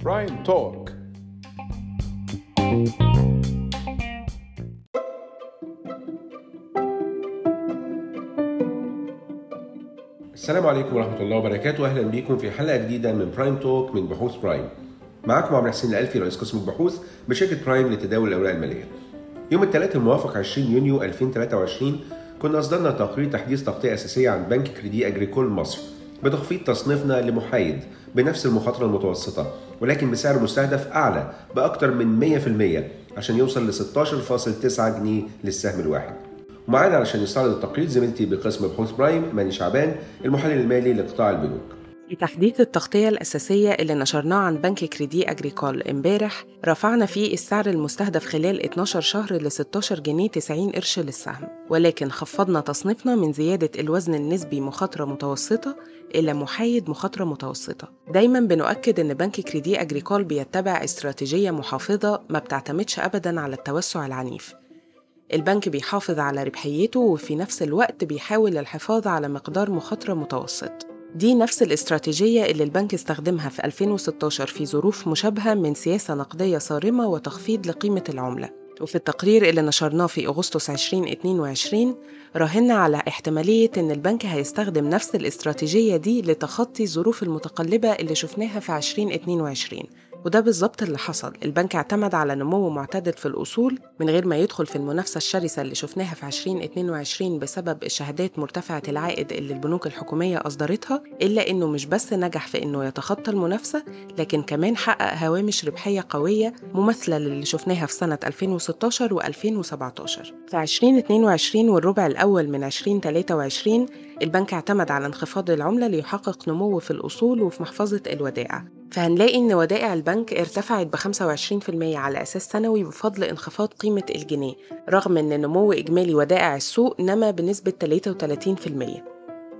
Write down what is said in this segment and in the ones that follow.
برايم توك السلام عليكم ورحمة الله وبركاته. أهلا بكم في حلقة جديدة من برايم توك من بحوث برايم معكم عمرو حسين الألفي رئيس قسم البحوث بشركة برايم لتداول الأوراق المالية. يوم الثلاثاء الموافق 20 يونيو 2023 كنا أصدرنا تقرير تحديث تغطية أساسية عن بنك كريدي أجريكول مصر. بتخفيض تصنيفنا لمحايد بنفس المخاطرة المتوسطة ولكن بسعر مستهدف أعلى بأكثر من 100% عشان يوصل ل 16.9 جنيه للسهم الواحد. ومعانا علشان يستعرض التقرير زميلتي بقسم بحوث برايم ماني شعبان المحلل المالي لقطاع البنوك. لتحديث التغطية الأساسية اللي نشرناه عن بنك كريدي أجريكول امبارح رفعنا فيه السعر المستهدف خلال 12 شهر ل 16 جنيه 90 قرش للسهم. ولكن خفضنا تصنيفنا من زيادة الوزن النسبي مخاطرة متوسطة إلى محايد مخاطرة متوسطة. دايما بنؤكد أن بنك كريدي أجريكول بيتبع استراتيجية محافظة ما بتعتمدش أبدا على التوسع العنيف. البنك بيحافظ على ربحيته وفي نفس الوقت بيحاول الحفاظ على مقدار مخاطرة متوسط. دي نفس الاستراتيجية اللي البنك استخدمها في 2016 في ظروف مشابهة من سياسة نقدية صارمة وتخفيض لقيمة العملة. وفي التقرير اللي نشرناه في أغسطس 2022 راهنا على احتمالية إن البنك هيستخدم نفس الاستراتيجية دي لتخطي الظروف المتقلبة اللي شفناها في 2022 وده بالظبط اللي حصل. البنك اعتمد على نمو معتدل في الأصول من غير ما يدخل في المنافسة الشرسة اللي شفناها في 2022 بسبب الشهادات مرتفعة العائد اللي البنوك الحكومية أصدرتها إلا إنه مش بس نجح في إنه يتخطى المنافسة لكن كمان حقق هوامش ربحية قوية مماثلة للي شفناها في سنة 2016 و2017 في 2022 والربع الأول من 2023 البنك اعتمد على انخفاض العملة ليحقق نمو في الأصول وفي محفظة الودائع. فهنلاقي إن ودائع البنك ارتفعت ب 25% على أساس سنوي بفضل انخفاض قيمة الجنيه رغم إن نمو إجمالي ودائع السوق نما بنسبة 33%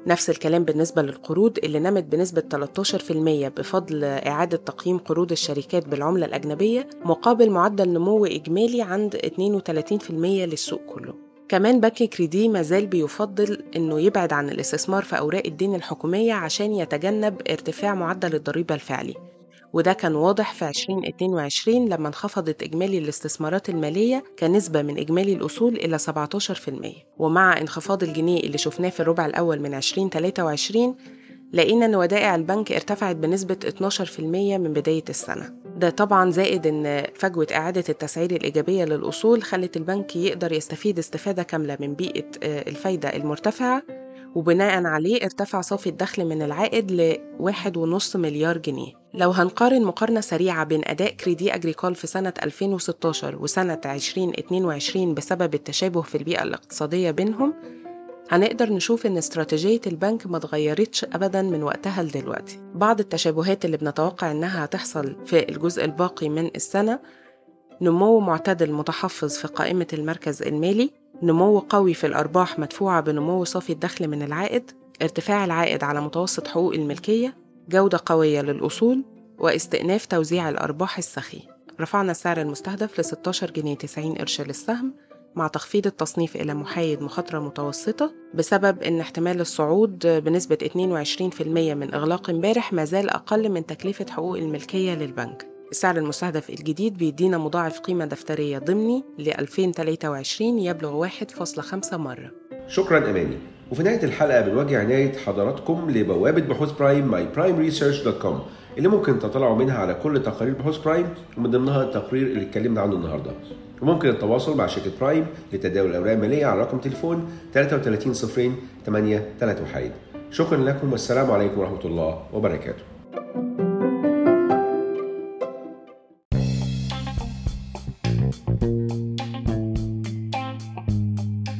نفس الكلام بالنسبة للقروض اللي نمت بنسبة 13% بفضل إعادة تقييم قروض الشركات بالعملة الأجنبية مقابل معدل نمو إجمالي عند 32% للسوق كله. كمان بنك كريدي مازال بيفضل إنه يبعد عن الاستثمار في أوراق الدين الحكومية عشان يتجنب ارتفاع معدل الضريبة الفعلي. وده كان واضح في 2022 لما انخفضت إجمالي الاستثمارات المالية كنسبة من إجمالي الأصول إلى 17% ومع انخفاض الجنيه اللي شفناه في الربع الأول من 2023 لقينا إن ودائع البنك ارتفعت بنسبة 12% من بداية السنة. ده طبعا زائد إن فجوة إعادة التسعير الإيجابية للأصول خلت البنك يقدر يستفيد استفادة كاملة من بيئة الفايدة المرتفعة وبناء عليه ارتفع صافي الدخل من العائد ل 1.5 مليار جنيه. لو هنقارن مقارنة سريعة بين أداء كريدي أجريكول في سنة 2016 وسنة 2022 بسبب التشابه في البيئة الاقتصادية بينهم هنقدر نشوف إن استراتيجية البنك ما اتغيرتش أبدا من وقتها لدلوقتي. بعض التشابهات اللي بنتوقع إنها هتحصل في الجزء الباقي من السنة نمو معتدل متحفظ في قائمة المركز المالي نمو قوي في الأرباح مدفوعة بنمو صافي الدخل من العائد ارتفاع العائد على متوسط حقوق الملكية جودة قوية للأصول واستئناف توزيع الأرباح السخي. رفعنا السعر المستهدف ل 16 جنيه 90 قرش للسهم. مع تخفيض التصنيف إلى محايد مخاطرة متوسطة بسبب إن احتمال الصعود بنسبة 22% من إغلاق امبارح ما زال أقل من تكلفة حقوق الملكية للبنك. السعر المستهدف الجديد بيدينا مضاعف قيمة دفترية ضمني ل 2023 يبلغ 1.5 مرة. شكرا أماني. وفي نهاية الحلقة بنوجه عناية حضراتكم لبوابة بحوث برايم my prime research dot com اللي ممكن تطلعوا منها على كل تقارير بحوث برايم ومن ضمنها التقرير اللي اتكلمنا عنه النهارده. وممكن التواصل مع شركة برايم لتداول الأوراق المالية على رقم تليفون 33 صفرين 8 3 وحيد شكرا لكم والسلام عليكم ورحمة الله وبركاته.